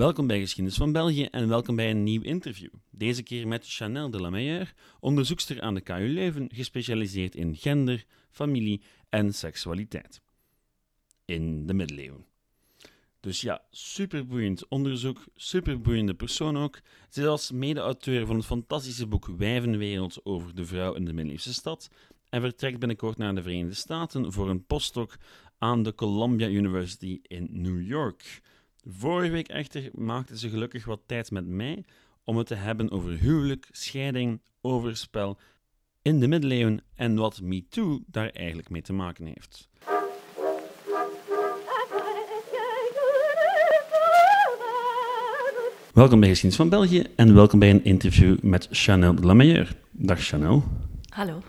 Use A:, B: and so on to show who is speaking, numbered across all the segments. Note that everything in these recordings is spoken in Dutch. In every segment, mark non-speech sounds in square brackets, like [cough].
A: Welkom bij Geschiedenis van België en welkom bij een nieuw interview. Deze keer met Chanel de la Meilleur, onderzoekster aan de KU Leuven, gespecialiseerd in gender, familie en seksualiteit. In de middeleeuwen. Dus ja, superboeiend onderzoek, superboeiende persoon ook. Ze is als mede-auteur van het fantastische boek Wijvenwereld over de vrouw in de middeleeuwse stad en vertrekt binnenkort naar de Verenigde Staten voor een postdoc aan de Columbia University in New York. Vorige week echter maakte ze gelukkig wat tijd met mij om het te hebben over huwelijk, scheiding, overspel in de middeleeuwen en wat MeToo daar eigenlijk mee te maken heeft. Welkom bij Geschiedenis van België en welkom bij een interview met Chanel de Lameilleur. Dag Chanel.
B: Hallo.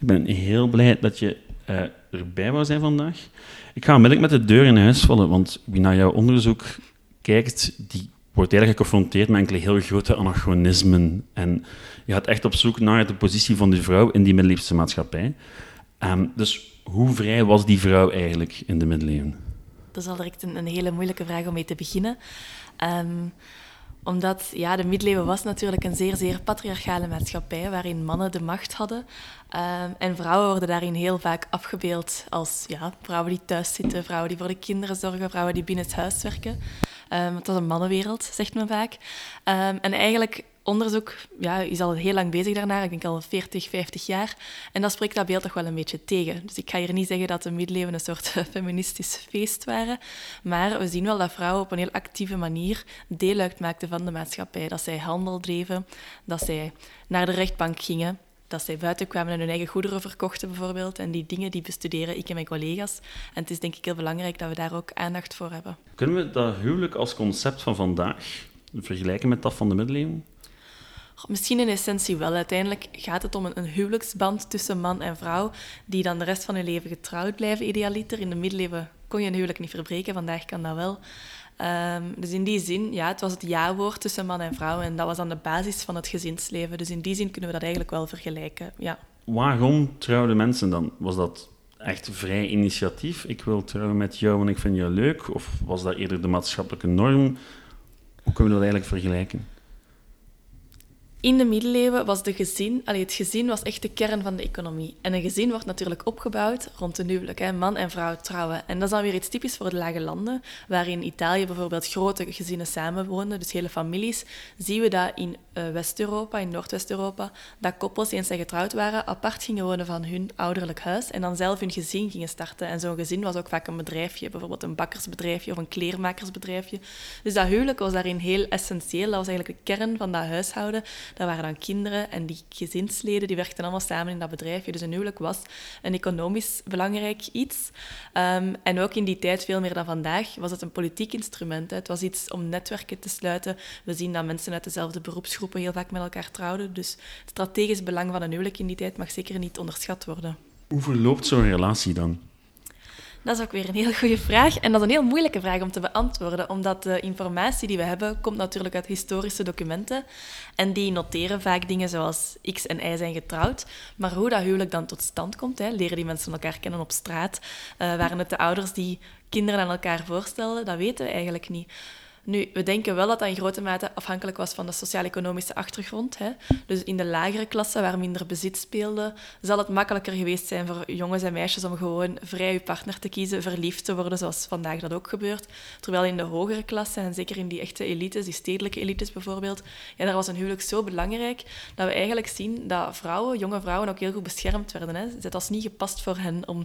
A: Ik ben heel blij dat je uh, erbij wou zijn vandaag. Ik ga onmiddellijk met de deur in huis vallen, want wie naar jouw onderzoek kijkt, die wordt eigenlijk geconfronteerd met enkele heel grote anachronismen. En je gaat echt op zoek naar de positie van de vrouw in die middeleeuwse maatschappij. Um, dus hoe vrij was die vrouw eigenlijk in de middeleeuwen?
B: Dat is al direct een, hele moeilijke vraag om mee te beginnen. Um, omdat ja, de middeleeuwen was natuurlijk een zeer, zeer patriarchale maatschappij waarin mannen de macht hadden. Um, en vrouwen worden daarin heel vaak afgebeeld als ja, vrouwen die thuis zitten, vrouwen die voor de kinderen zorgen, vrouwen die binnen het huis werken. Um, het was een mannenwereld, zegt men vaak. Um, en eigenlijk onderzoek ja, is al heel lang bezig daarnaar, ik denk al 40, 50 jaar. En dat spreekt dat beeld toch wel een beetje tegen. Dus ik ga hier niet zeggen dat de middeleeuwen een soort [laughs] feministisch feest waren, maar we zien wel dat vrouwen op een heel actieve manier deel uitmaakten van de maatschappij. Dat zij handel dreven, dat zij naar de rechtbank gingen, dat zij buiten kwamen en hun eigen goederen verkochten bijvoorbeeld. En die dingen die bestuderen ik en mijn collega's. En het is denk ik heel belangrijk dat we daar ook aandacht voor hebben.
A: Kunnen we dat huwelijk als concept van vandaag vergelijken met dat van de middeleeuwen?
B: Misschien in essentie wel. Uiteindelijk gaat het om een, huwelijksband tussen man en vrouw, die dan de rest van hun leven getrouwd blijven, idealiter. In de middeleeuwen kon je een huwelijk niet verbreken, vandaag kan dat wel. Um, dus in die zin, ja, het was het ja-woord tussen man en vrouw en dat was dan de basis van het gezinsleven. Dus in die zin kunnen we dat eigenlijk wel vergelijken, ja.
A: Waarom trouwden mensen dan? Was dat echt vrij initiatief? Ik wil trouwen met jou, want ik vind jou leuk? Of was dat eerder de maatschappelijke norm? Hoe kunnen we dat eigenlijk vergelijken?
B: In de middeleeuwen was de gezin, allee, het gezin was echt de kern van de economie. En een gezin wordt natuurlijk opgebouwd rond een huwelijk. Hè. Man en vrouw trouwen. En dat is dan weer iets typisch voor de lage landen, waar in Italië bijvoorbeeld grote gezinnen samenwonen, dus hele families. Zien we dat in uh, West-Europa, in Noordwest-Europa, dat koppels, eens zij getrouwd waren, apart gingen wonen van hun ouderlijk huis en dan zelf hun gezin gingen starten. En zo'n gezin was ook vaak een bedrijfje, bijvoorbeeld een bakkersbedrijfje of een kleermakersbedrijfje. Dus dat huwelijk was daarin heel essentieel. Dat was eigenlijk de kern van dat huishouden. Dat waren dan kinderen en die gezinsleden die werkten allemaal samen in dat bedrijfje. Dus een huwelijk was een economisch belangrijk iets. Um, en ook in die tijd, veel meer dan vandaag, was het een politiek instrument. Hè. Het was iets om netwerken te sluiten. We zien dat mensen uit dezelfde beroepsgroepen heel vaak met elkaar trouwden. Dus het strategisch belang van een huwelijk in die tijd mag zeker niet onderschat worden.
A: Hoe verloopt zo'n relatie dan?
B: Dat is ook weer een heel goede vraag. En dat is een heel moeilijke vraag om te beantwoorden, omdat de informatie die we hebben komt natuurlijk uit historische documenten. En die noteren vaak dingen zoals X en Y zijn getrouwd. Maar hoe dat huwelijk dan tot stand komt, hè, leren die mensen elkaar kennen op straat? Uh, waren het de ouders die kinderen aan elkaar voorstelden? Dat weten we eigenlijk niet. Nu, we denken wel dat dat in grote mate afhankelijk was van de sociaal-economische achtergrond. Hè. Dus in de lagere klassen, waar minder bezit speelde, zal het makkelijker geweest zijn voor jongens en meisjes om gewoon vrij je partner te kiezen, verliefd te worden, zoals vandaag dat ook gebeurt. Terwijl in de hogere klassen, en zeker in die echte elites, die stedelijke elites bijvoorbeeld, ja, daar was een huwelijk zo belangrijk dat we eigenlijk zien dat vrouwen, jonge vrouwen, ook heel goed beschermd werden. Hè. Het was niet gepast voor hen om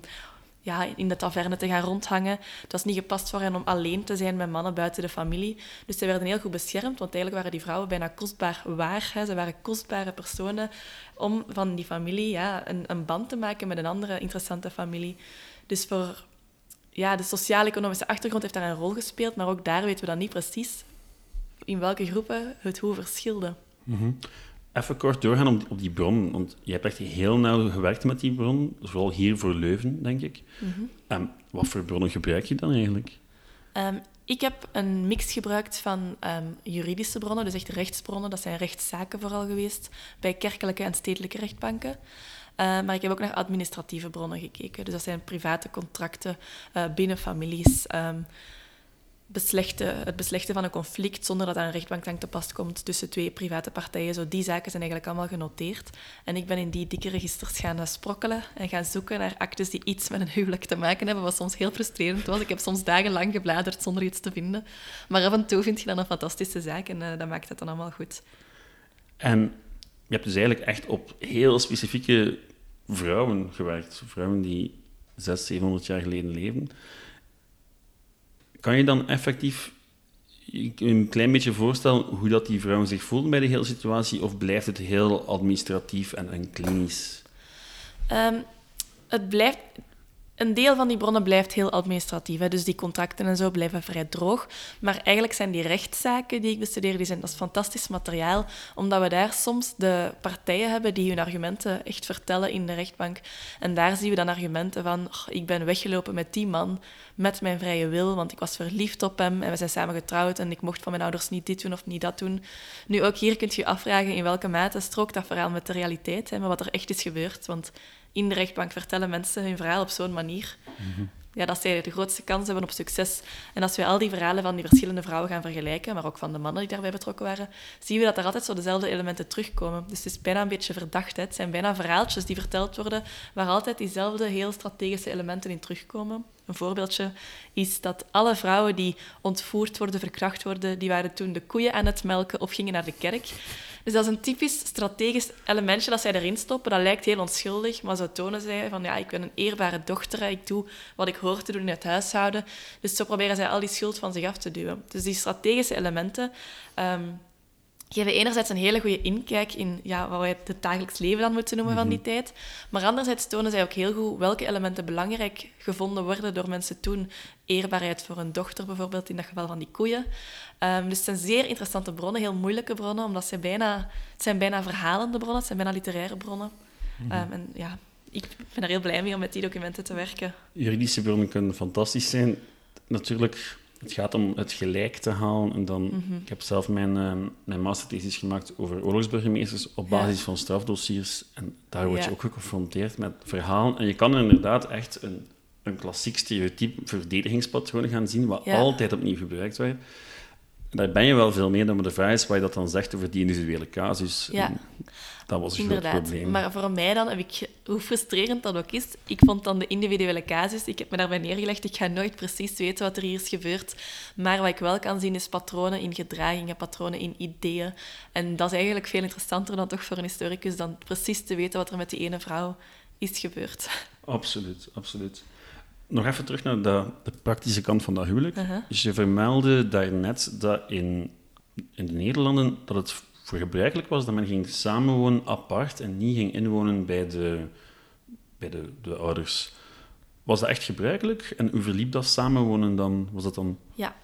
B: ja, in de taverne te gaan rondhangen. Het was niet gepast voor hen om alleen te zijn met mannen buiten de familie. Dus ze werden heel goed beschermd, want eigenlijk waren die vrouwen bijna kostbaar waar. Ze waren kostbare personen om van die familie ja, een, een band te maken met een andere interessante familie. Dus voor ja, de sociaal-economische achtergrond heeft daar een rol gespeeld, maar ook daar weten we dan niet precies in welke groepen het hoe verschilde.
A: Mm Even kort doorgaan op, op die bron, want je hebt echt heel nauw gewerkt met die bron, vooral hier voor Leuven, denk ik. Mm wat voor bronnen gebruik je dan eigenlijk?
B: Um, ik heb een mix gebruikt van um, juridische bronnen, dus echt rechtsbronnen. Dat zijn rechtszaken vooral geweest bij kerkelijke en stedelijke rechtbanken. Uh, maar ik heb ook naar administratieve bronnen gekeken. Dus dat zijn private contracten uh, binnen families. Um, het beslechten van een conflict zonder dat daar een rechtbank aan te pas komt tussen twee private partijen. Zo, die zaken zijn eigenlijk allemaal genoteerd. En ik ben in die dikke registers gaan sprokkelen en gaan zoeken naar actes die iets met een huwelijk te maken hebben, wat soms heel frustrerend was. Ik heb soms dagenlang gebladerd zonder iets te vinden. Maar af en toe vind je dan een fantastische zaak en uh, dat maakt het dan allemaal goed.
A: En je hebt dus eigenlijk echt op heel specifieke vrouwen gewerkt. Vrouwen die 600, 700 jaar geleden leven. Kan je dan effectief een klein beetje voorstellen hoe dat die vrouwen zich voelen bij de hele situatie, of blijft het heel administratief en, en klinisch?
B: Um, het blijft een deel van die bronnen blijft heel administratief, hè, dus die contracten en zo blijven vrij droog. Maar eigenlijk zijn die rechtszaken die ik bestudeer, die zijn, dat is fantastisch materiaal, omdat we daar soms de partijen hebben die hun argumenten echt vertellen in de rechtbank. En daar zien we dan argumenten van, ik ben weggelopen met die man, met mijn vrije wil, want ik was verliefd op hem en we zijn samen getrouwd en ik mocht van mijn ouders niet dit doen of niet dat doen. Nu, ook hier kunt je je afvragen in welke mate strookt dat verhaal met de realiteit, hè, maar wat er echt is gebeurd. Want in de rechtbank vertellen mensen hun verhaal op zo'n manier. Ja, dat zij de grootste kans hebben op succes. En als we al die verhalen van die verschillende vrouwen gaan vergelijken, maar ook van de mannen die daarbij betrokken waren, zien we dat er altijd zo dezelfde elementen terugkomen. Dus het is bijna een beetje verdacht. Hè. Het zijn bijna verhaaltjes die verteld worden, waar altijd diezelfde heel strategische elementen in terugkomen. Een voorbeeldje is dat alle vrouwen die ontvoerd worden, verkracht worden, die waren toen de koeien aan het melken of gingen naar de kerk. Dus dat is een typisch strategisch elementje dat zij erin stoppen. Dat lijkt heel onschuldig, maar zo tonen zij van ja, ik ben een eerbare dochter, ik doe wat ik hoor te doen in het huishouden. Dus zo proberen zij al die schuld van zich af te duwen. Dus die strategische elementen ehm, geven enerzijds een hele goede inkijk in ja, wat wij het dagelijks leven dan moeten noemen van die mhm. tijd. Maar anderzijds tonen zij ook heel goed welke elementen belangrijk gevonden worden door mensen toen. Eerbaarheid voor een dochter bijvoorbeeld, in dat geval van die koeien. Um, dus het zijn zeer interessante bronnen, heel moeilijke bronnen, omdat ze bijna, het zijn bijna verhalende bronnen, het zijn bijna literaire bronnen. Mm en ja, ik ben er heel blij mee om met die documenten te werken.
A: Juridische bronnen kunnen fantastisch zijn. Natuurlijk het gaat om het gelijk te halen. En dan, mhm. Ik heb zelf mijn, uh, mijn masterthesis gemaakt over oorlogsburgemeesters op basis van strafdossiers. En daar word je ook geconfronteerd met verhalen. En je kan inderdaad echt een, een klassiek stereotype verdedigingspatroon gaan zien, wat altijd opnieuw gebruikt wordt. Daar ben je wel veel meer dan, maar de vraag is waar je dat dan zegt over die individuele casus. Ja. Dat was een Inderdaad. groot probleem.
B: Maar voor mij dan heb ik, hoe frustrerend dat ook is, ik vond dan de individuele casus, ik heb me daarbij neergelegd, ik ga nooit precies weten wat er hier is gebeurd, maar wat ik wel kan zien is patronen in gedragingen, patronen in ideeën. En dat is eigenlijk veel interessanter dan toch voor een historicus dan precies te weten wat er met die ene vrouw is gebeurd.
A: Absoluut, absoluut. Nog even terug naar de, de praktische kant van dat huwelijk. Dus je vermeldde daarnet dat in, in de Nederlanden dat het voor gebruikelijk was dat men ging samenwonen apart en niet ging inwonen bij de, bij de, de ouders. Was dat echt gebruikelijk? En hoe verliep dat samenwonen dan? Was dat dan...
B: Ja,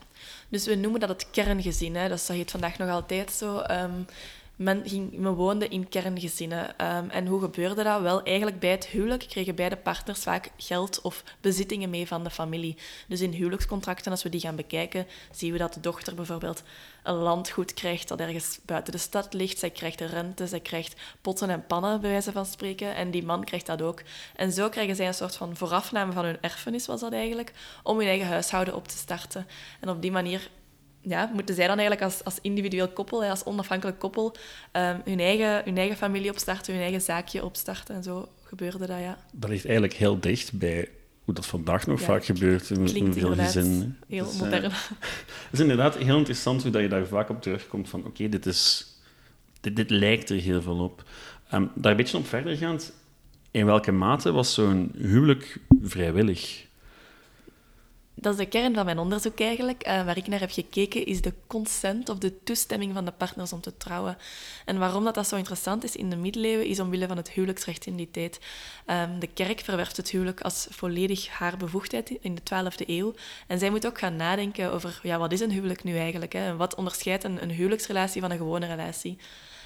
B: dus we noemen dat het kerngezin. Hè. Dat heet vandaag nog altijd zo. Um, men, ging, woonde in kerngezinnen. Um, en hoe gebeurde dat? Wel, eigenlijk bij het huwelijk kregen beide partners vaak geld of bezittingen mee van de familie. Dus in huwelijkscontracten, als we die gaan bekijken, zien we dat de dochter bijvoorbeeld een landgoed krijgt dat ergens buiten de stad ligt. Zij krijgt rente, zij krijgt potten en pannen, bij wijze van spreken. En die man krijgt dat ook. En zo krijgen zij een soort van voorafname van hun erfenis, was dat eigenlijk, om hun eigen huishouden op te starten. En op die manier ja, moeten zij dan eigenlijk als, als individueel koppel, als onafhankelijk koppel, um, hun, eigen, hun eigen familie opstarten, hun eigen zaakje opstarten. En zo gebeurde dat, ja.
A: Dat ligt eigenlijk heel dicht bij hoe dat vandaag nog vaak gebeurt in, in veel gezinnen.
B: Heel dus, modern. [laughs]
A: het is inderdaad heel interessant hoe dat je daar vaak op terugkomt van oké, dit is dit, dit lijkt er heel veel op. Um, daar een beetje op verder gaand, in welke mate was zo'n huwelijk vrijwillig?
B: Dat is de kern van mijn onderzoek eigenlijk. Uh, waar ik naar heb gekeken is de consent of de toestemming van de partners om te trouwen. En waarom dat, dat zo interessant is in de middeleeuwen is omwille van het huwelijksrecht in die tijd. Um, de kerk verwerft het huwelijk als volledig haar bevoegdheid in de 12e eeuw. En zij moet ook gaan nadenken over ja, wat is een huwelijk nu eigenlijk? Hè? En wat onderscheidt een, een huwelijksrelatie van een gewone relatie?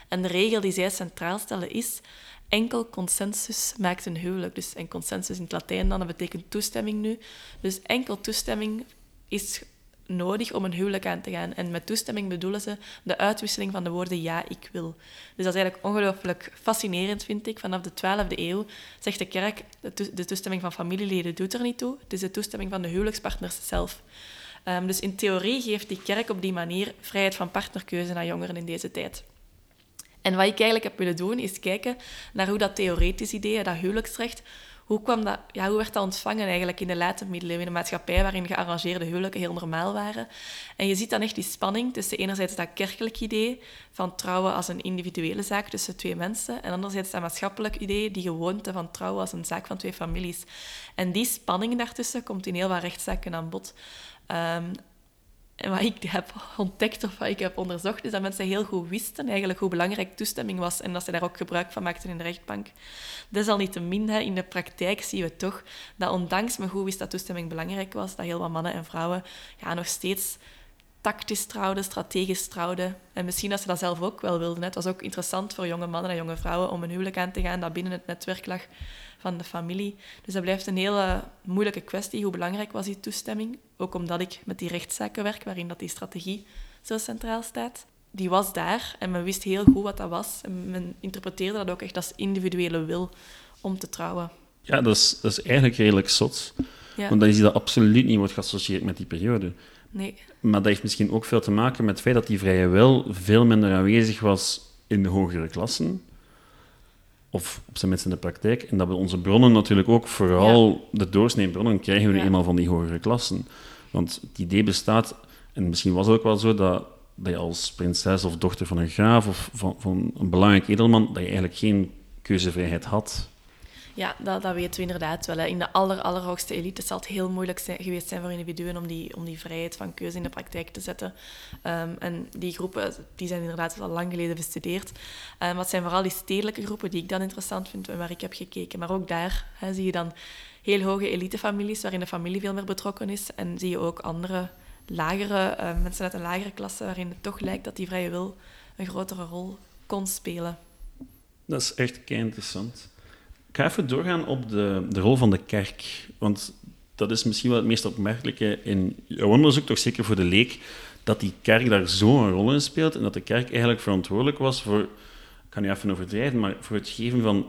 B: En de regel die zij centraal stellen is enkel consensus maakt een huwelijk. Dus, en consensus in het Latijn dan, dat betekent toestemming nu. Dus enkel toestemming is nodig om een huwelijk aan te gaan. En met toestemming bedoelen ze de uitwisseling van de woorden ja, ik wil. Dus dat is eigenlijk ongelooflijk fascinerend, vind ik. Vanaf de 12e eeuw zegt de kerk, de toestemming van familieleden doet er niet toe. Het is de toestemming van de huwelijkspartners zelf. Ehm, dus in theorie geeft die kerk op die manier vrijheid van partnerkeuze aan jongeren in deze tijd. En wat ik eigenlijk heb willen doen, is kijken naar hoe dat theoretisch idee, dat huwelijksrecht, hoe, kwam dat, ja, hoe werd dat ontvangen eigenlijk in de late middeleeuwen, in een maatschappij waarin gearrangeerde huwelijken heel normaal waren. En je ziet dan echt die spanning tussen enerzijds dat kerkelijk idee van trouwen als een individuele zaak tussen twee mensen, en anderzijds dat maatschappelijk idee, die gewoonte van trouwen als een zaak van twee families. En die spanning daartussen komt in heel wat rechtszaken aan bod. Um, en wat ik heb ontdekt of wat ik heb onderzocht, is dat mensen heel goed wisten eigenlijk hoe belangrijk toestemming was en dat ze daar ook gebruik van maakten in de rechtbank. Desalniettemin, in de praktijk zien we toch dat ondanks men goed wist dat toestemming belangrijk was, dat heel wat mannen en vrouwen ja, nog steeds tactisch trouwden, strategisch trouwden. En misschien dat ze dat zelf ook wel wilden. Het was ook interessant voor jonge mannen en jonge vrouwen om een huwelijk aan te gaan dat binnen het netwerk lag van de familie. Dus dat blijft een hele moeilijke kwestie. Hoe belangrijk was die toestemming? Ook omdat ik met die rechtszaken werk, waarin dat die strategie zo centraal staat. Die was daar en men wist heel goed wat dat was. En men interpreteerde dat ook echt als individuele wil om te trouwen.
A: Ja, dat is, dat is eigenlijk redelijk zot. Ja. Want dan is dat absoluut niet wordt geassocieerd met die periode.
B: Nee.
A: Maar dat heeft misschien ook veel te maken met het feit dat die vrije wil veel minder aanwezig was in de hogere klassen of op zijn minst in de praktijk. En dat we onze bronnen natuurlijk ook, vooral de doorsneebronnen, krijgen we eenmaal van die hogere klassen. Want het idee bestaat, en misschien was het ook wel zo, dat, dat je als prinses of dochter van een graaf of van, van een belangrijk edelman, dat je eigenlijk geen keuzevrijheid had.
B: Ja, dat, dat weten we inderdaad wel. Hè. In de aller, allerhoogste elite zal het heel moeilijk zijn, geweest zijn voor individuen om die, om die vrijheid van keuze in de praktijk te zetten. Um, en die groepen die zijn inderdaad al lang geleden bestudeerd. Um, wat zijn vooral die stedelijke groepen die ik dan interessant vind en waar ik heb gekeken. Maar ook daar hè, zie je dan heel hoge elitefamilies waarin de familie veel meer betrokken is. En zie je ook andere lagere, uh, mensen uit een lagere klasse waarin het toch lijkt dat die vrije wil een grotere rol kon spelen.
A: Dat is echt kei interessant ga even doorgaan op de, de rol van de kerk. Want dat is misschien wel het meest opmerkelijke in jouw onderzoek, toch zeker voor de leek, dat die kerk daar zo'n rol in speelt en dat de kerk eigenlijk verantwoordelijk was voor, ik kan nu even overdrijven, maar voor het geven van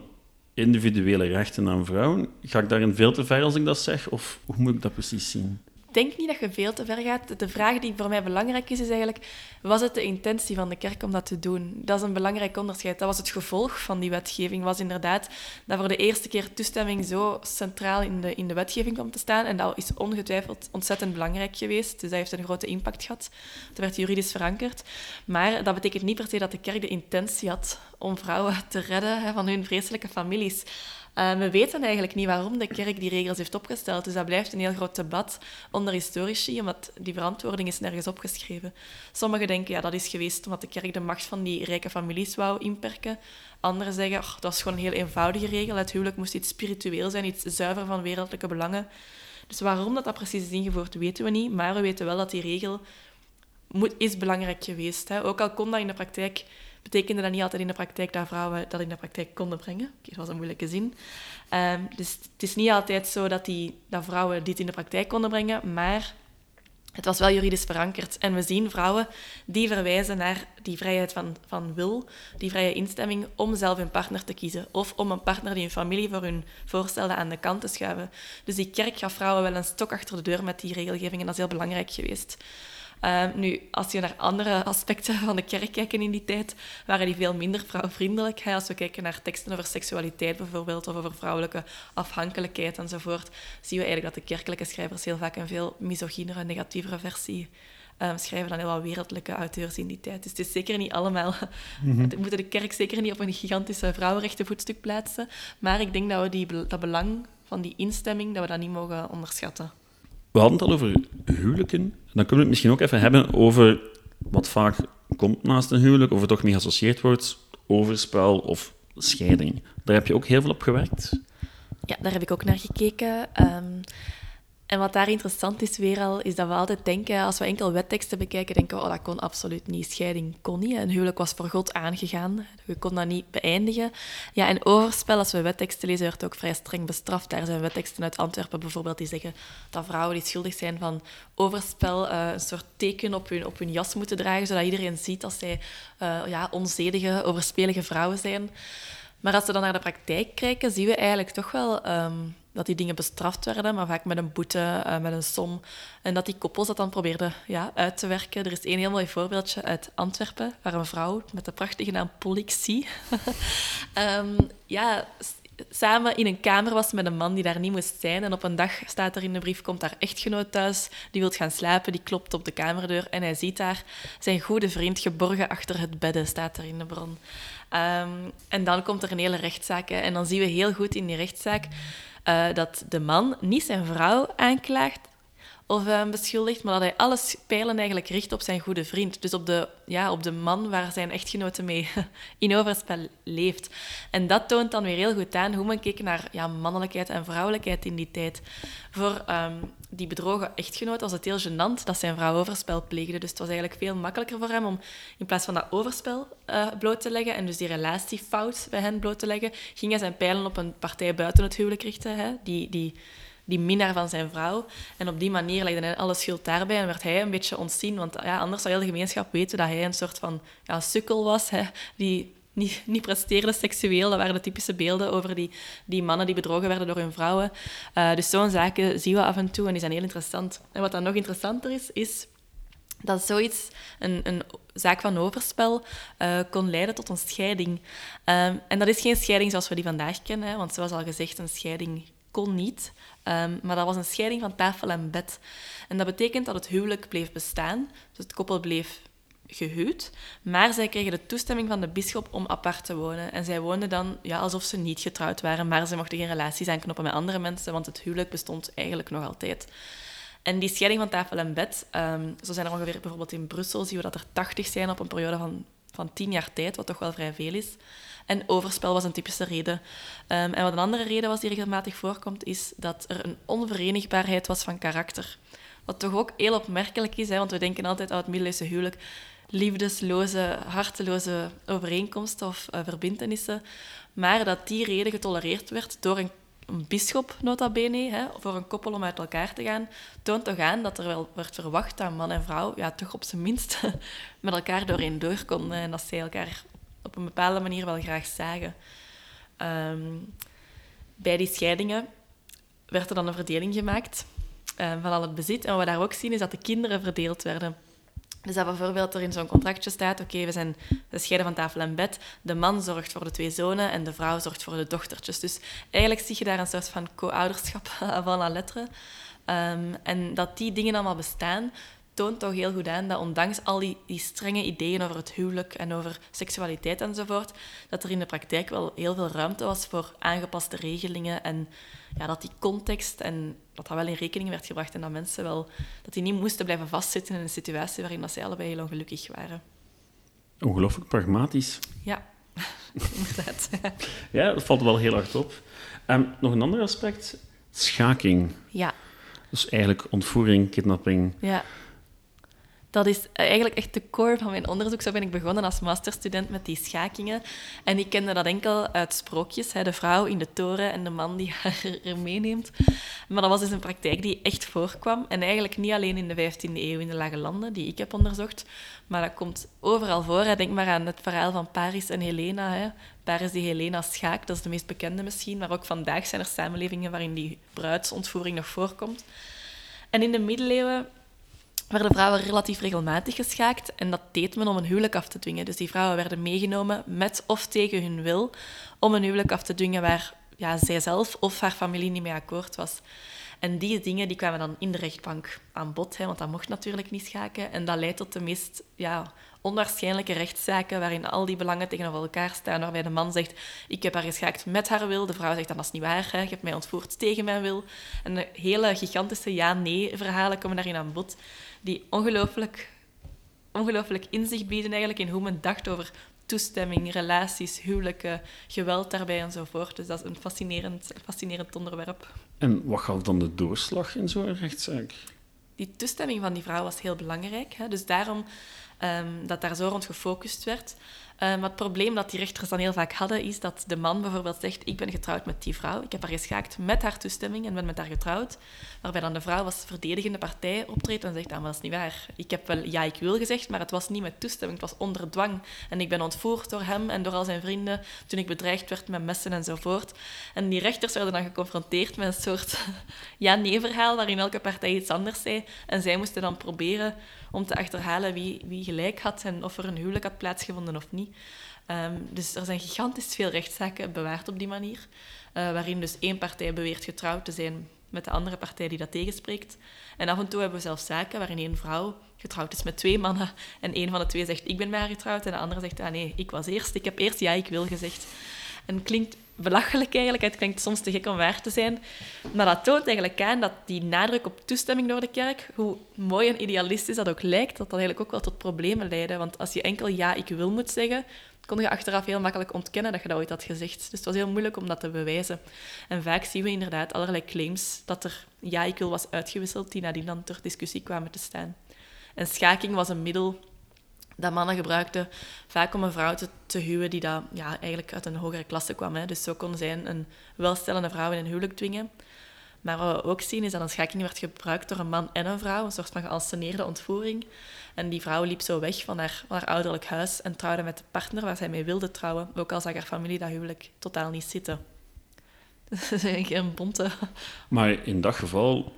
A: individuele rechten aan vrouwen. Ga ik daarin veel te ver als ik dat zeg, of hoe moet ik dat precies zien?
B: Denk niet dat je veel te ver gaat. De vraag die voor mij belangrijk is, is eigenlijk... Was het de intentie van de kerk om dat te doen? Dat is een belangrijk onderscheid. Dat was het gevolg van die wetgeving. was inderdaad dat voor de eerste keer toestemming zo centraal in de, in de wetgeving kwam te staan. En dat is ongetwijfeld ontzettend belangrijk geweest. Dus dat heeft een grote impact gehad. Het werd juridisch verankerd. Maar dat betekent niet per se dat de kerk de intentie had om vrouwen te redden hè, van hun vreselijke families. Uh, we weten eigenlijk niet waarom de kerk die regels heeft opgesteld. Dus dat blijft een heel groot debat onder historici, omdat die verantwoording is nergens opgeschreven. Sommigen denken, ja, dat is geweest omdat de kerk de macht van die rijke families wou inperken. Anderen zeggen, dat was gewoon een heel eenvoudige regel. Het huwelijk moest iets spiritueel zijn, iets zuiver van wereldlijke belangen. Dus waarom dat, dat precies is ingevoerd, weten we niet. Maar we weten wel dat die regel moet, is belangrijk geweest. Hè. Ook al kon dat in de praktijk betekende dat niet altijd in de praktijk dat vrouwen dat in de praktijk konden brengen. Dat was een moeilijke zin. Um, dus het is niet altijd zo dat, die, dat vrouwen dit in de praktijk konden brengen, maar het was wel juridisch verankerd. En we zien vrouwen die verwijzen naar die vrijheid van, van wil, die vrije instemming om zelf hun partner te kiezen. Of om een partner die hun familie voor hun voorstelde aan de kant te schuiven. Dus die kerk gaf vrouwen wel een stok achter de deur met die regelgeving en dat is heel belangrijk geweest. Ehm, nu, als je naar andere aspecten van de kerk kijkt in die tijd, waren die veel minder vrouwvriendelijk. Als we kijken naar teksten over seksualiteit bijvoorbeeld, of over vrouwelijke afhankelijkheid enzovoort, zien we eigenlijk dat de kerkelijke schrijvers heel vaak een veel misogynere, negatievere versie um, schrijven dan heel wat wereldlijke auteurs in die tijd. Dus het is zeker niet allemaal... [laughs] Mm We moeten de kerk zeker niet op een gigantische vrouwenrechtenvoetstuk plaatsen. Maar ik denk dat we die, dat belang van die instemming, dat we dat niet mogen onderschatten.
A: We hadden het al over huwelijken. Dan kunnen we het misschien ook even hebben over wat vaak komt naast een huwelijk, of het toch mee geassocieerd wordt, overspel of scheiding. Daar heb je ook heel veel op gewerkt.
B: Ja, daar heb ik ook naar gekeken. Um, en wat daar interessant is weer al, is dat we altijd denken, als we enkel wetteksten bekijken, denken we, oh, dat kon absoluut niet. Scheiding kon niet. Een huwelijk was voor God aangegaan. Je kon dat niet beëindigen. Ja, en overspel, als we wetteksten lezen, werd ook vrij streng bestraft. Daar zijn wetteksten uit Antwerpen bijvoorbeeld die zeggen dat vrouwen die schuldig zijn van overspel uh, een soort teken op hun, op hun jas moeten dragen, zodat iedereen ziet dat zij uh, ja, onzedige, overspelige vrouwen zijn. Maar als we dan naar de praktijk kijken, zien we eigenlijk toch wel... Um, dat die dingen bestraft werden, maar vaak met een boete, uh, met een som. En dat die koppels dat dan probeerden ja, uit te werken. Er is één heel mooi voorbeeldje uit Antwerpen, waar een vrouw met de prachtige naam Polixie [laughs] um, ja, samen in een kamer was met een man die daar niet moest zijn. En op een dag staat er in de brief, komt haar echtgenoot thuis, die wil gaan slapen, die klopt op de kamerdeur en hij ziet daar zijn goede vriend geborgen achter het bedden, staat er in de bron. Um, en dan komt er een hele rechtszaak. En dan zien we heel goed in die rechtszaak uh, dat de man niet zijn vrouw aanklaagt, of uh, beschuldigd, maar dat hij alle pijlen eigenlijk richt op zijn goede vriend. Dus op de, ja, op de man waar zijn echtgenote mee [laughs] in overspel leeft. En dat toont dan weer heel goed aan hoe men keek naar ja, mannelijkheid en vrouwelijkheid in die tijd. Voor um, die bedrogen echtgenoot was het heel gênant dat zijn vrouw overspel pleegde. Dus het was eigenlijk veel makkelijker voor hem om in plaats van dat overspel uh, bloot te leggen en dus die relatiefout bij hen bloot te leggen, ging hij zijn pijlen op een partij buiten het huwelijk richten, hè, die... die die minnaar van zijn vrouw. En op die manier legde hij alle schuld daarbij en werd hij een beetje ontzien. Want ja, anders zou heel de gemeenschap weten dat hij een soort van ja, sukkel was, hè, die niet, niet presteerde seksueel. Dat waren de typische beelden over die, die mannen die bedrogen werden door hun vrouwen. Uh, dus zo'n zaken zien we af en toe en die zijn heel interessant. En wat dan nog interessanter is, is dat zoiets, een, een zaak van overspel, uh, kon leiden tot een scheiding. Um, en dat is geen scheiding zoals we die vandaag kennen, want zoals al gezegd, een scheiding kon niet. Um, maar dat was een scheiding van tafel en bed. En dat betekent dat het huwelijk bleef bestaan. Dus het koppel bleef gehuwd. Maar zij kregen de toestemming van de bisschop om apart te wonen. En zij woonden dan ja, alsof ze niet getrouwd waren, maar ze mochten geen relaties aanknoppen met andere mensen, want het huwelijk bestond eigenlijk nog altijd. En die scheiding van tafel en bed, um, zo zijn er ongeveer bijvoorbeeld in Brussel, zien we dat er 80 zijn op een periode van, van 10 jaar tijd, wat toch wel vrij veel is. En overspel was een typische reden. Um, en wat een andere reden was die regelmatig voorkomt, is dat er een onverenigbaarheid was van karakter. Wat toch ook heel opmerkelijk is, hè, want we denken altijd aan het middeleeuwse huwelijk liefdesloze, harteloze overeenkomsten of uh, verbindenissen. Maar dat die reden getolereerd werd door een, een bischop, nota bene, hè, voor een koppel om uit elkaar te gaan, toont toch aan dat er wel werd verwacht dat man en vrouw ja, toch op zijn minst [laughs] met elkaar doorheen door konden en dat zij elkaar op een bepaalde manier wel graag zagen. Um, bij die scheidingen werd er dan een verdeling gemaakt um, van al het bezit. En wat we daar ook zien, is dat de kinderen verdeeld werden. Dus dat bijvoorbeeld er in zo'n contractje staat, oké, we zijn we scheiden van tafel en bed. De man zorgt voor de twee zonen en de vrouw zorgt voor de dochtertjes. Dus eigenlijk zie je daar een soort van co-ouderschap [laughs] van la lettre. Um, en dat die dingen allemaal bestaan, toont toch heel goed aan dat ondanks al die, die strenge ideeën over het huwelijk en over seksualiteit enzovoort, dat er in de praktijk wel heel veel ruimte was voor aangepaste regelingen en ja, dat die context en dat dat wel in rekening werd gebracht en dat mensen wel dat die niet moesten blijven vastzitten in een situatie waarin dat zij allebei heel ongelukkig waren.
A: Ongelooflijk pragmatisch.
B: Ja, [laughs] inderdaad. [laughs]
A: ja, dat valt wel heel hard op. Um, nog een ander aspect, schaking.
B: Ja.
A: Dus eigenlijk ontvoering, kidnapping.
B: Ja dat is eigenlijk echt de core van mijn onderzoek. Zo ben ik begonnen als masterstudent met die schakingen. En ik kende dat enkel uit sprookjes. Hè, de vrouw in de toren en de man die [laughs] haar meeneemt. Maar dat was dus een praktijk die echt voorkwam. En eigenlijk niet alleen in de 15e eeuw in de Lage Landen, die ik heb onderzocht. Maar dat komt overal voor. Denk maar aan het verhaal van Paris en Helena. Hè. Paris die Helena schaakt, dat is de meest bekende misschien. Maar ook vandaag zijn er samenlevingen waarin die bruidsontvoering nog voorkomt. En in de middeleeuwen werden vrouwen relatief regelmatig geschaakt en dat deed men om een huwelijk af te dwingen. Dus die vrouwen werden meegenomen met of tegen hun wil om een huwelijk af te dwingen waar ja, zij zelf of haar familie niet mee akkoord was. En die dingen die kwamen dan in de rechtbank aan bod, hè, want dat mocht natuurlijk niet schaken. En dat leidt tot de meest ja, onwaarschijnlijke rechtszaken waarin al die belangen tegenover elkaar staan, waarbij de man zegt, ik heb haar geschaakt met haar wil, de vrouw zegt, dat is niet waar, hè, je hebt mij ontvoerd tegen mijn wil. En hele gigantische ja-nee-verhalen komen daarin aan bod die ongelooflijk, ongelooflijk inzicht bieden eigenlijk in hoe men dacht over toestemming, relaties, huwelijken, geweld daarbij enzovoort. Dus dat is een fascinerend, fascinerend onderwerp.
A: En wat gaf dan de doorslag in zo'n rechtszaak?
B: Die toestemming van die vrouw was heel belangrijk. Hè? Dus daarom ehm, dat daar zo rond gefocust werd. Uh, maar het probleem dat die rechters dan heel vaak hadden, is dat de man bijvoorbeeld zegt: Ik ben getrouwd met die vrouw. Ik heb haar geschaakt met haar toestemming en ben met haar getrouwd. Waarbij dan de vrouw als verdedigende partij optreedt en zegt: ah, dat is niet waar. Ik heb wel ja, ik wil gezegd, maar het was niet met toestemming. Het was onder dwang. En ik ben ontvoerd door hem en door al zijn vrienden toen ik bedreigd werd met messen enzovoort. En die rechters werden dan geconfronteerd met een soort [laughs] ja-nee-verhaal waarin elke partij iets anders zei. En zij moesten dan proberen om te achterhalen wie, wie gelijk had en of er een huwelijk had plaatsgevonden of niet. Ehm, dus er zijn gigantisch veel rechtszaken bewaard op die manier, uh, waarin dus één partij beweert getrouwd te zijn met de andere partij die dat tegenspreekt. En af en toe hebben we zelfs zaken waarin één vrouw getrouwd is met twee mannen en één van de twee zegt ik ben met haar getrouwd en de andere zegt ah nee, ik was eerst, ik heb eerst ja, ik wil gezegd. En klinkt belachelijk eigenlijk. Het klinkt soms te gek om waar te zijn. Maar dat toont eigenlijk aan dat die nadruk op toestemming door de kerk, hoe mooi en idealistisch dat ook lijkt, dat dat eigenlijk ook wel tot problemen leidt. Want als je enkel ja, ik wil moet zeggen, kon je achteraf heel makkelijk ontkennen dat je dat ooit had gezegd. Dus het was heel moeilijk om dat te bewijzen. En vaak zien we inderdaad allerlei claims dat er ja, ik wil was uitgewisseld, die nadien dan ter discussie kwamen te staan. En schaking was een middel dat mannen gebruikten vaak om een vrouw te, te huwen die dat, ja, eigenlijk uit een hogere klasse kwam. Hè. Dus zo konden zij een welstellende vrouw in een huwelijk dwingen. Maar wat we ook zien is dat een schaking werd gebruikt door een man en een vrouw, een soort van geanceneerde ontvoering. En die vrouw liep zo weg van haar, van haar ouderlijk huis en trouwde met de partner waar zij mee wilde trouwen, ook al zag haar familie dat huwelijk totaal niet zitten. [laughs] Dat is eigenlijk een bonte...
A: Maar in dat geval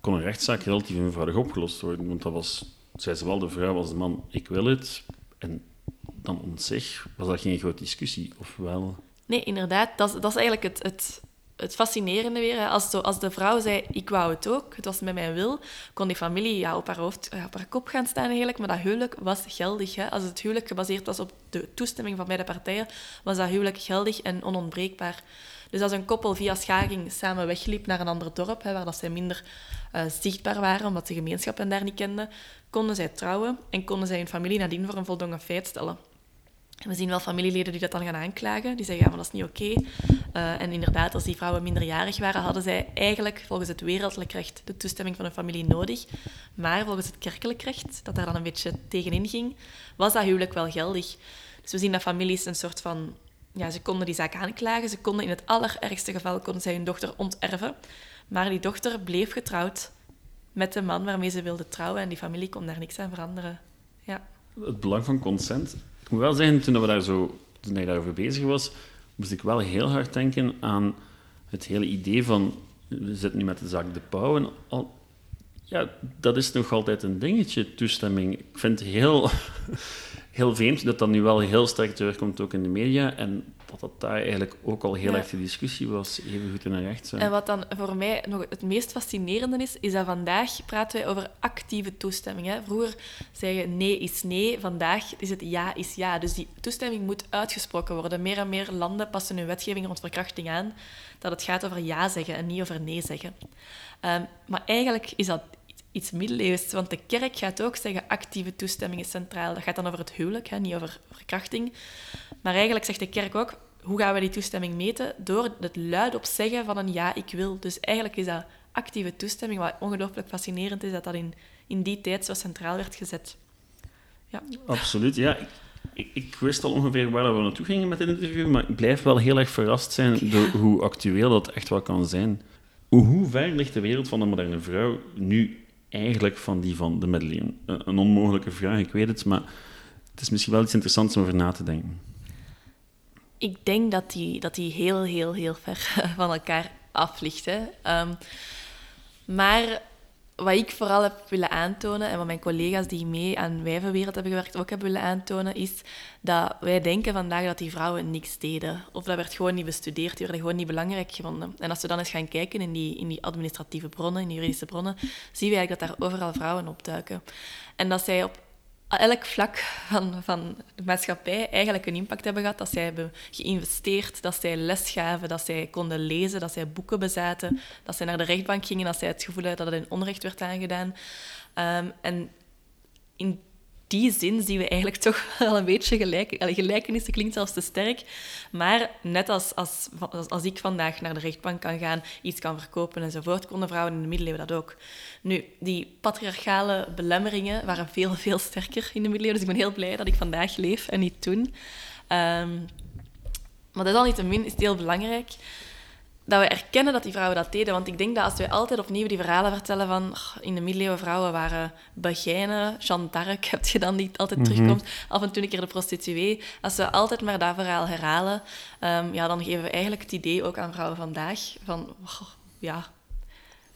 A: kon een rechtszaak relatief eenvoudig opgelost worden, want dat was zei zowel de vrouw als de man, ik wil het. En dan zich was dat geen grote discussie, of wel?
B: Nee, inderdaad. Dat, dat is eigenlijk het, het, het fascinerende weer. Als, zo, als de vrouw zei, ik wou het ook, het was met mijn wil, kon die familie ja, op, haar hoofd, op haar kop gaan staan eigenlijk. Maar dat huwelijk was geldig. Hè. Als het huwelijk gebaseerd was op de toestemming van beide partijen, was dat huwelijk geldig en onontbreekbaar. Dus als een koppel via schaking samen wegliep naar een ander dorp, hè, waar dat zij minder uh, zichtbaar waren, omdat de gemeenschap hen daar niet kende, konden zij trouwen en konden zij hun familie nadien voor een voldongen feit stellen. We zien wel familieleden die dat dan gaan aanklagen. Die zeggen, ja, maar dat is niet oké. Uh, en inderdaad, als die vrouwen minderjarig waren, hadden zij eigenlijk volgens het wereldlijk recht de toestemming van hun familie nodig. Maar volgens het kerkelijk recht, dat daar dan een beetje tegenin ging, was dat huwelijk wel geldig. Dus we zien dat families een soort van... Ja, ze konden die zaak aanklagen. Ze konden in het allerergste geval konden zij hun dochter onterven. Maar die dochter bleef getrouwd met de man waarmee ze wilde trouwen en die familie kon daar niks aan veranderen. Ja.
A: Het belang van consent. Ik moet wel zeggen, toen, we daar zo, toen ik daarover bezig was, moest ik wel heel hard denken aan het hele idee van we zitten nu met de zaak De Pauw en al, ja, dat is nog altijd een dingetje, toestemming. Ik vind het heel, heel vreemd dat dat nu wel heel sterk terugkomt, ook in de media. En dat dat daar eigenlijk ook al heel erg de discussie was, even goed in een rechtszaak.
B: En wat dan voor mij nog het meest fascinerende is, is dat vandaag praten wij over actieve toestemming. Hè. Vroeger zei je nee is nee, vandaag is het ja is ja. Dus die toestemming moet uitgesproken worden. Meer en meer landen passen hun wetgeving rond verkrachting aan, dat het gaat over ja zeggen en niet over nee zeggen. Um, maar eigenlijk is dat iets middeleeuws. Want de kerk gaat ook zeggen actieve toestemming is centraal. Dat gaat dan over het huwelijk, hè, niet over verkrachting. Maar eigenlijk zegt de kerk ook, hoe gaan we die toestemming meten? Door het luidop zeggen van een ja, ik wil. Dus eigenlijk is dat actieve toestemming, wat ongelooflijk fascinerend is, dat dat in, in die tijd zo centraal werd gezet.
A: Ja. Absoluut, ja. Ik, ik, wist al ongeveer waar we naartoe gingen met dit interview, maar ik blijf wel heel erg verrast zijn door hoe actueel dat echt wel kan zijn. Hoe ver ligt de wereld van de moderne vrouw nu eigenlijk van die van de middeleeuwen? Een onmogelijke vraag, ik weet het, maar het is misschien wel iets interessants om over na te denken.
B: Ik denk dat die, dat die heel, heel, heel ver [laughs] van elkaar af ligt. Hè. Ehm, maar wat ik vooral heb willen aantonen, en wat mijn collega's die mee aan Wijvenwereld hebben gewerkt ook hebben willen aantonen, is dat wij denken vandaag dat die vrouwen niks deden. Of dat werd gewoon niet bestudeerd, die werden gewoon niet belangrijk gevonden. En als we dan eens gaan kijken in die, in die administratieve bronnen, in die juridische bronnen, zien we eigenlijk dat daar overal vrouwen opduiken. En dat zij op elk vlak van, van de maatschappij eigenlijk een impact hebben gehad. Dat zij hebben geïnvesteerd, dat zij les gaven, dat zij konden lezen, dat zij boeken bezaten, dat zij naar de rechtbank gingen, dat zij het gevoel hadden dat het in onrecht werd aangedaan. Um, en in die zin zien we eigenlijk [laughs] toch wel een beetje gelijk. Gelijkenissen klinkt zelfs te sterk. Maar net als, als, als ik vandaag naar de rechtbank kan gaan, iets kan verkopen enzovoort, konden vrouwen in de middeleeuwen dat ook. Nu, die patriarchale belemmeringen waren veel, veel sterker in de middeleeuwen. Dus ik ben heel blij dat ik vandaag leef en niet toen. Um, maar desalniettemin is het heel belangrijk dat we erkennen dat die vrouwen dat deden. Want ik denk dat als we altijd opnieuw die verhalen vertellen van in de middeleeuwen vrouwen waren begijnen, Jeanne d'Arc [laughs] heb je dan niet altijd mhm. terugkomt, af en toe een keer de prostituee. Als we altijd maar dat verhaal herhalen, um, ja, dan geven we eigenlijk het idee ook aan vrouwen vandaag van, ja,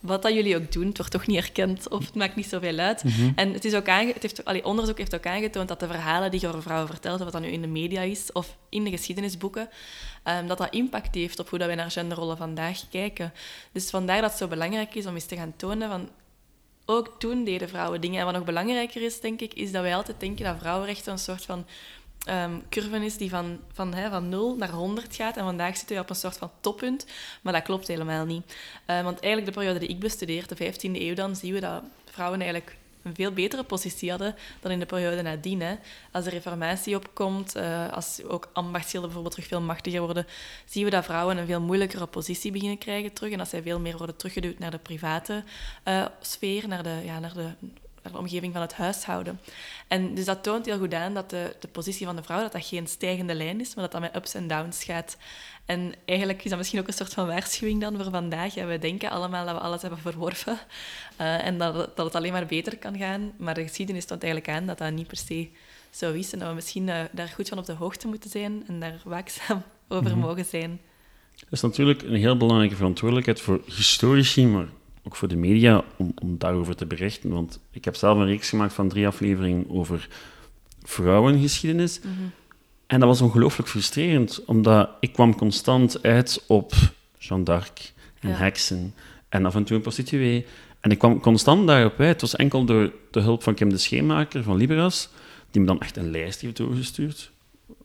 B: wat dat jullie ook doen, het wordt toch niet erkend of het maakt niet zoveel uit. Mhm. En het is ook aange het heeft, allee, onderzoek heeft ook aangetoond dat de verhalen die je over vrouwen vertelt, wat dat nu in de media is of in de geschiedenisboeken, um, dat dat impact heeft op hoe dat wij naar genderrollen vandaag kijken. Dus vandaar dat het zo belangrijk is om eens te gaan tonen van ook toen deden vrouwen dingen. En wat nog belangrijker is, denk ik, is dat wij altijd denken dat vrouwenrechten een soort van um, curve is die van, van, hè, van 0 naar 100 gaat. En vandaag zitten we op een soort van toppunt. Maar dat klopt helemaal niet. Uh, want eigenlijk de periode die ik bestudeer, de 15e eeuw, dan zien we dat vrouwen eigenlijk een veel betere positie hadden dan in de periode nadien. Hè. Als de reformatie opkomt, uh, als ook ambachtsschilden bijvoorbeeld terug veel machtiger worden, zien we dat vrouwen een veel moeilijkere positie beginnen krijgen terug. En dat zij veel meer worden teruggeduwd naar de private uh, sfeer, naar de, ja, naar de de omgeving van het huishouden. En dus dat toont heel goed aan dat de, de positie van de vrouw dat dat geen stijgende lijn is, maar dat dat met ups en downs gaat. En eigenlijk is dat misschien ook een soort van waarschuwing dan voor vandaag. Ja, we denken allemaal dat we alles hebben verworven uh, en dat, dat het alleen maar beter kan gaan. Maar de geschiedenis toont eigenlijk aan dat dat niet per se zo is. En dat we misschien uh, daar goed van op de hoogte moeten zijn en daar waakzaam over mhm. mogen zijn.
A: Dat is natuurlijk een heel belangrijke verantwoordelijkheid voor historici, maar ook voor de media, om, om daarover te berichten. Want ik heb zelf een reeks gemaakt van drie afleveringen over vrouwengeschiedenis. Mhm. En dat was ongelooflijk frustrerend, omdat ik kwam constant uit op Jeanne d'Arc en heksen en af en toe een prostituee. En ik kwam constant daarop uit. Het was enkel door de hulp van Kim de Scheenmaker van Liberas, die me dan echt een lijst heeft doorgestuurd,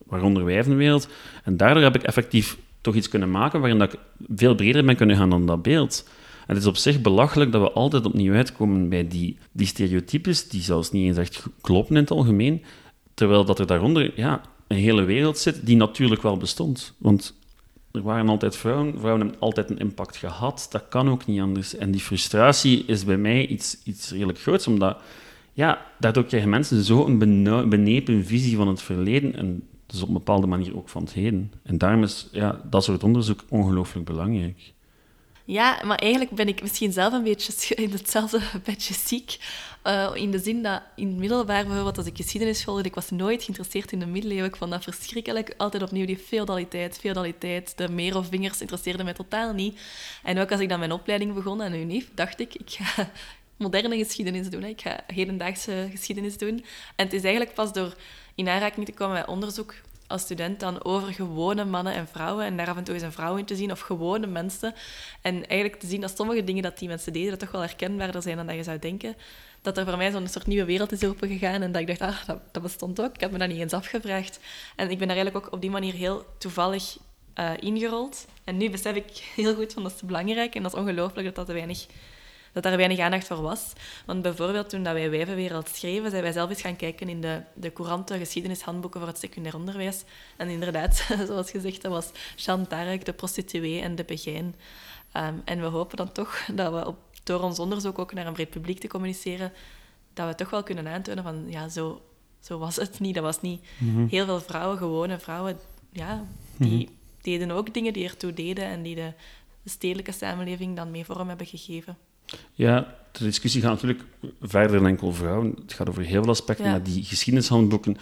A: waaronder Wijvenwereld. En daardoor heb ik effectief toch iets kunnen maken waarin dat ik veel breder ben kunnen gaan dan dat beeld het is op zich belachelijk dat we altijd opnieuw uitkomen bij die, die stereotypes, die zelfs niet eens echt kloppen in het algemeen, terwijl dat er daaronder ja, een hele wereld zit die natuurlijk wel bestond. Want er waren altijd vrouwen, vrouwen hebben altijd een impact gehad, dat kan ook niet anders. En die frustratie is bij mij iets, iets redelijk groots, omdat ja, daardoor krijgen mensen zo een benepen visie van het verleden en dus op een bepaalde manier ook van het heden. En daarom is ja, dat soort onderzoek ongelooflijk belangrijk.
B: Ja, maar eigenlijk ben ik misschien zelf een beetje in hetzelfde [laughs] bedje ziek. Uh, in de zin dat in het middelbaar bijvoorbeeld, als ik geschiedenis volgde, ik was nooit geïnteresseerd in de middeleeuwen. Ik vond dat verschrikkelijk. Altijd opnieuw die feodaliteit, feodaliteit. De meer of vingers interesseerden mij totaal niet. En ook als ik dan mijn opleiding begon aan de UNIF, dacht ik, ik ga [laughs] moderne geschiedenis doen. Ik ga hedendaagse geschiedenis doen. En het is eigenlijk pas door in aanraking te komen met onderzoek als student dan over gewone mannen en vrouwen en daar af en toe eens een vrouw in te zien of gewone mensen. En eigenlijk te zien dat sommige dingen dat die mensen deden dat toch wel herkenbaarder zijn dan dat je zou denken. Dat er voor mij zo'n soort nieuwe wereld is opengegaan en dat ik dacht, ah, dat, dat, bestond ook. Ik heb me dat niet eens afgevraagd. En ik ben daar eigenlijk ook op die manier heel toevallig uh, ingerold. En nu besef ik heel goed van dat is belangrijk en dat is ongelooflijk dat dat weinig dat daar weinig aandacht voor was. Want bijvoorbeeld toen dat wij Wijvenwereld schreven, zijn wij zelf eens gaan kijken in de, de courante geschiedenishandboeken voor het secundair onderwijs. En inderdaad, [laughs] zoals gezegd, dat was Jeanne d'Arc, de prostituee en de begijn. Um, en we hopen dan toch [laughs] dat we op, door ons onderzoek ook naar een breed publiek te communiceren, dat we toch wel kunnen aantonen van, ja, zo, zo was het niet. Dat was niet mhm. heel veel vrouwen, gewone vrouwen, ja, die mhm. deden ook dingen die ertoe deden en die de, de stedelijke samenleving dan mee vorm hebben gegeven.
A: Ja, de discussie gaat natuurlijk verder dan enkel vrouwen. Het gaat over heel veel aspecten, maar die geschiedenishandboeken,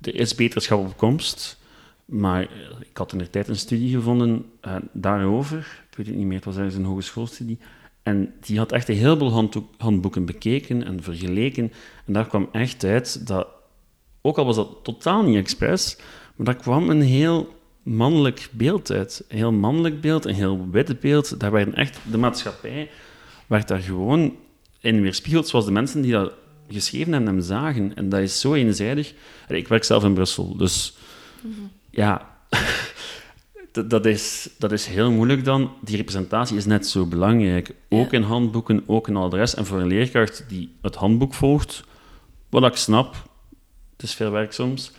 A: er is beterschap op komst. Maar eh, ik had in de tijd een studie gevonden uh, daarover. Ik weet het niet meer, het was ergens een hogeschoolstudie. En die had echt een heleboel handboeken bekeken en vergeleken. En daar kwam echt uit dat, ook al was dat totaal niet expres, maar daar kwam een heel mannelijk beeld uit. Een heel mannelijk beeld, een heel wit beeld. Daar werden echt de maatschappij werd daar gewoon in weerspiegeld zoals de mensen die dat geschreven hebben hem zagen. En dat is zo eenzijdig. Ik werk zelf in Brussel, dus ja, [laughs] dat, is, dat is heel moeilijk dan. Die representatie is net zo belangrijk. Ook in handboeken, ook in adres. En voor een leerkracht die het handboek volgt, wat ik snap, is veel werk soms.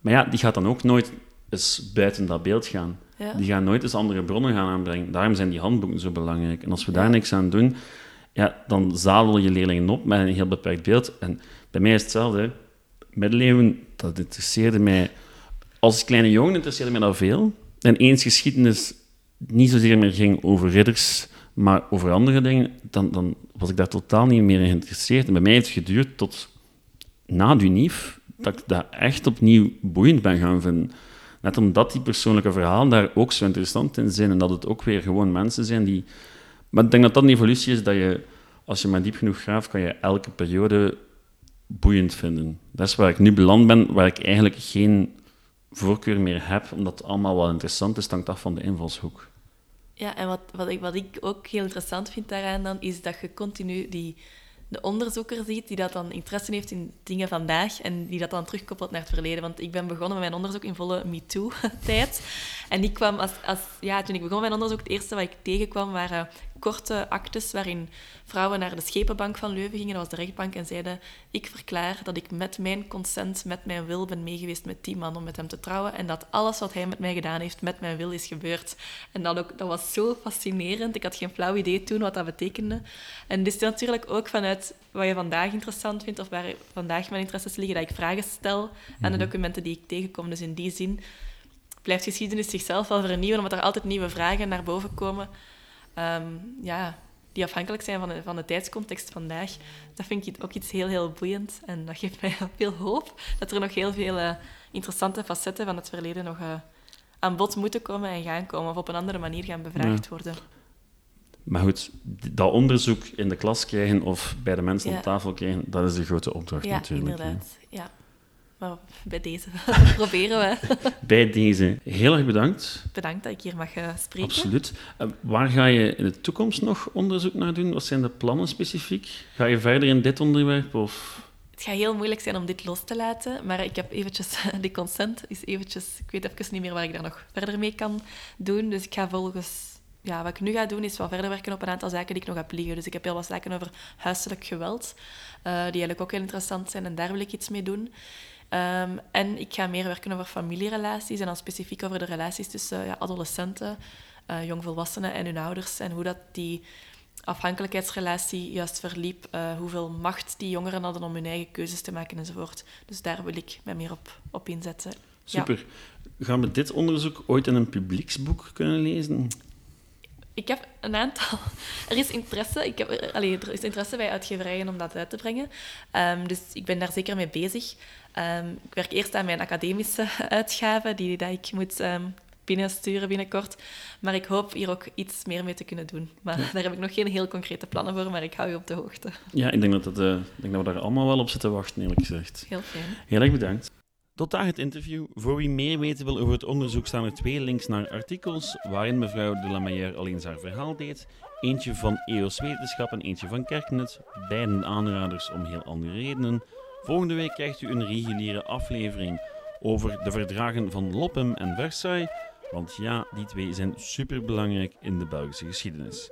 A: Maar ja, die gaat dan ook nooit eens buiten dat beeld gaan.
B: Ja.
A: Die gaan nooit eens andere bronnen gaan aanbrengen. Daarom zijn die handboeken zo belangrijk. En als we daar niks aan doen, ja, dan zadel je leerlingen op met een heel beperkt beeld. En bij mij is hetzelfde. Middeleeuwen, dat interesseerde mij... Als kleine jongen interesseerde mij dat veel. En eens geschiedenis niet zozeer meer ging over ridders, maar over andere dingen, dan, dan was ik daar totaal niet meer in geïnteresseerd. En bij mij heeft het geduurd tot na Dunief dat ik dat echt opnieuw boeiend ben gaan vinden. Net omdat die persoonlijke verhalen daar ook zo interessant in zijn en dat het ook weer gewoon mensen zijn die... Maar ik denk dat dat een evolutie is dat je, als je maar diep genoeg graaft, kan je elke periode boeiend vinden. Dat is waar ik nu beland ben, waar ik eigenlijk geen voorkeur meer heb, omdat het allemaal wel interessant is, hangt af van de invalshoek.
B: Ja, en wat, wat, ik, wat ik ook heel interessant vind daaraan dan, is dat je continu die, de onderzoeker ziet die dat dan interesse heeft in dingen vandaag en die dat dan terugkoppelt naar het verleden. Want ik ben begonnen met mijn onderzoek in volle MeToo-tijd. En ik kwam als, als, ja, toen ik begon met mijn onderzoek, het eerste wat ik tegenkwam waren korte actes waarin vrouwen naar de schepenbank van Leuven gingen, dat was de rechtbank, en zeiden ik verklaar dat ik met mijn consent, met mijn wil ben meegeweest met die man om met hem te trouwen en dat alles wat hij met mij gedaan heeft, met mijn wil is gebeurd. En dat, ook, dat was zo fascinerend. Ik had geen flauw idee toen wat dat betekende. En dit is natuurlijk ook vanuit wat je vandaag interessant vindt of waar vandaag mijn interesses liggen, dat ik vragen stel aan de documenten die ik tegenkom. Dus in die zin blijft geschiedenis zichzelf wel vernieuwen, omdat er altijd nieuwe vragen naar boven komen. Ehm, ja, die afhankelijk zijn van de, van de tijdscontext vandaag. Dat vind ik ook iets heel, heel boeiend. En dat geeft mij veel hoop dat er nog heel veel uh, interessante facetten van het verleden nog uh, aan bod moeten komen en gaan komen, of op een andere manier gaan bevraagd ja. worden.
A: Maar goed, dat onderzoek in de klas krijgen of bij de mensen ja. op tafel krijgen, dat is de grote opdracht
B: ja,
A: natuurlijk.
B: Inderdaad. Ja, maar bij deze [laughs] proberen we. [laughs]
A: bij deze. Heel erg bedankt.
B: Bedankt dat ik hier mag uh, spreken.
A: Absoluut. Uh, waar ga je in de toekomst nog onderzoek naar doen? Wat zijn de plannen specifiek? Ga je verder in dit onderwerp? Of...
B: Het gaat heel moeilijk zijn om dit los te laten, maar ik heb eventjes... [laughs] Die consent is eventjes... Ik weet even niet meer waar ik daar nog verder mee kan doen. Dus ik ga volgens... Ja, wat ik nu ga doen, is wel verder werken op een aantal zaken die ik nog heb liggen. Dus ik heb heel wat zaken over huiselijk geweld, uh, die eigenlijk ook heel interessant zijn. En daar wil ik iets mee doen. Um, en ik ga meer werken over familierelaties en dan specifiek over de relaties tussen ja, adolescenten, uh, jongvolwassenen en hun ouders. En hoe dat die afhankelijkheidsrelatie juist verliep, uh, hoeveel macht die jongeren hadden om hun eigen keuzes te maken enzovoort. Dus daar wil ik mij meer op, op inzetten.
A: Super. Ja. Gaan we dit onderzoek ooit in een publieksboek kunnen lezen?
B: Ik heb een aantal. Er is interesse. Ik heb, allee, er is interesse bij uitgeverijen om dat uit te brengen. Um, dus ik ben daar zeker mee bezig. Um, ik werk eerst aan mijn academische [laughs] uitgave, die dat ik moet um, binnensturen binnenkort. Maar ik hoop hier ook iets meer mee te kunnen doen. Maar ja. daar heb ik nog geen heel concrete plannen voor, maar ik hou je op de hoogte.
A: Ja, ik denk dat, uh, ik denk dat we daar allemaal wel op zitten wachten, eerlijk gezegd.
B: Heel fijn.
A: Heel erg bedankt. Tot daar het interview. Voor wie meer weten wil over het onderzoek staan er twee links naar artikels waarin mevrouw de la Meyer al eens haar verhaal deed. Eentje van EOS Wetenschap en eentje van Kerknet. Beiden aanraders om heel andere redenen. Volgende week krijgt u een reguliere aflevering over de verdragen van Loppem en Versailles. Want ja, die twee zijn superbelangrijk in de Belgische geschiedenis.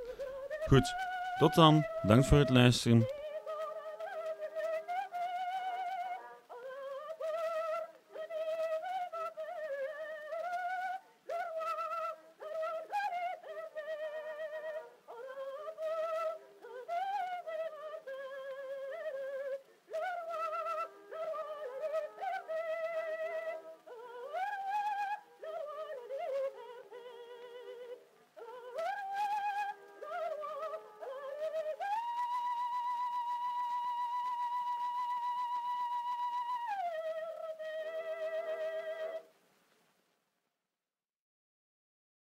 A: Goed, tot dan. Dank voor het luisteren.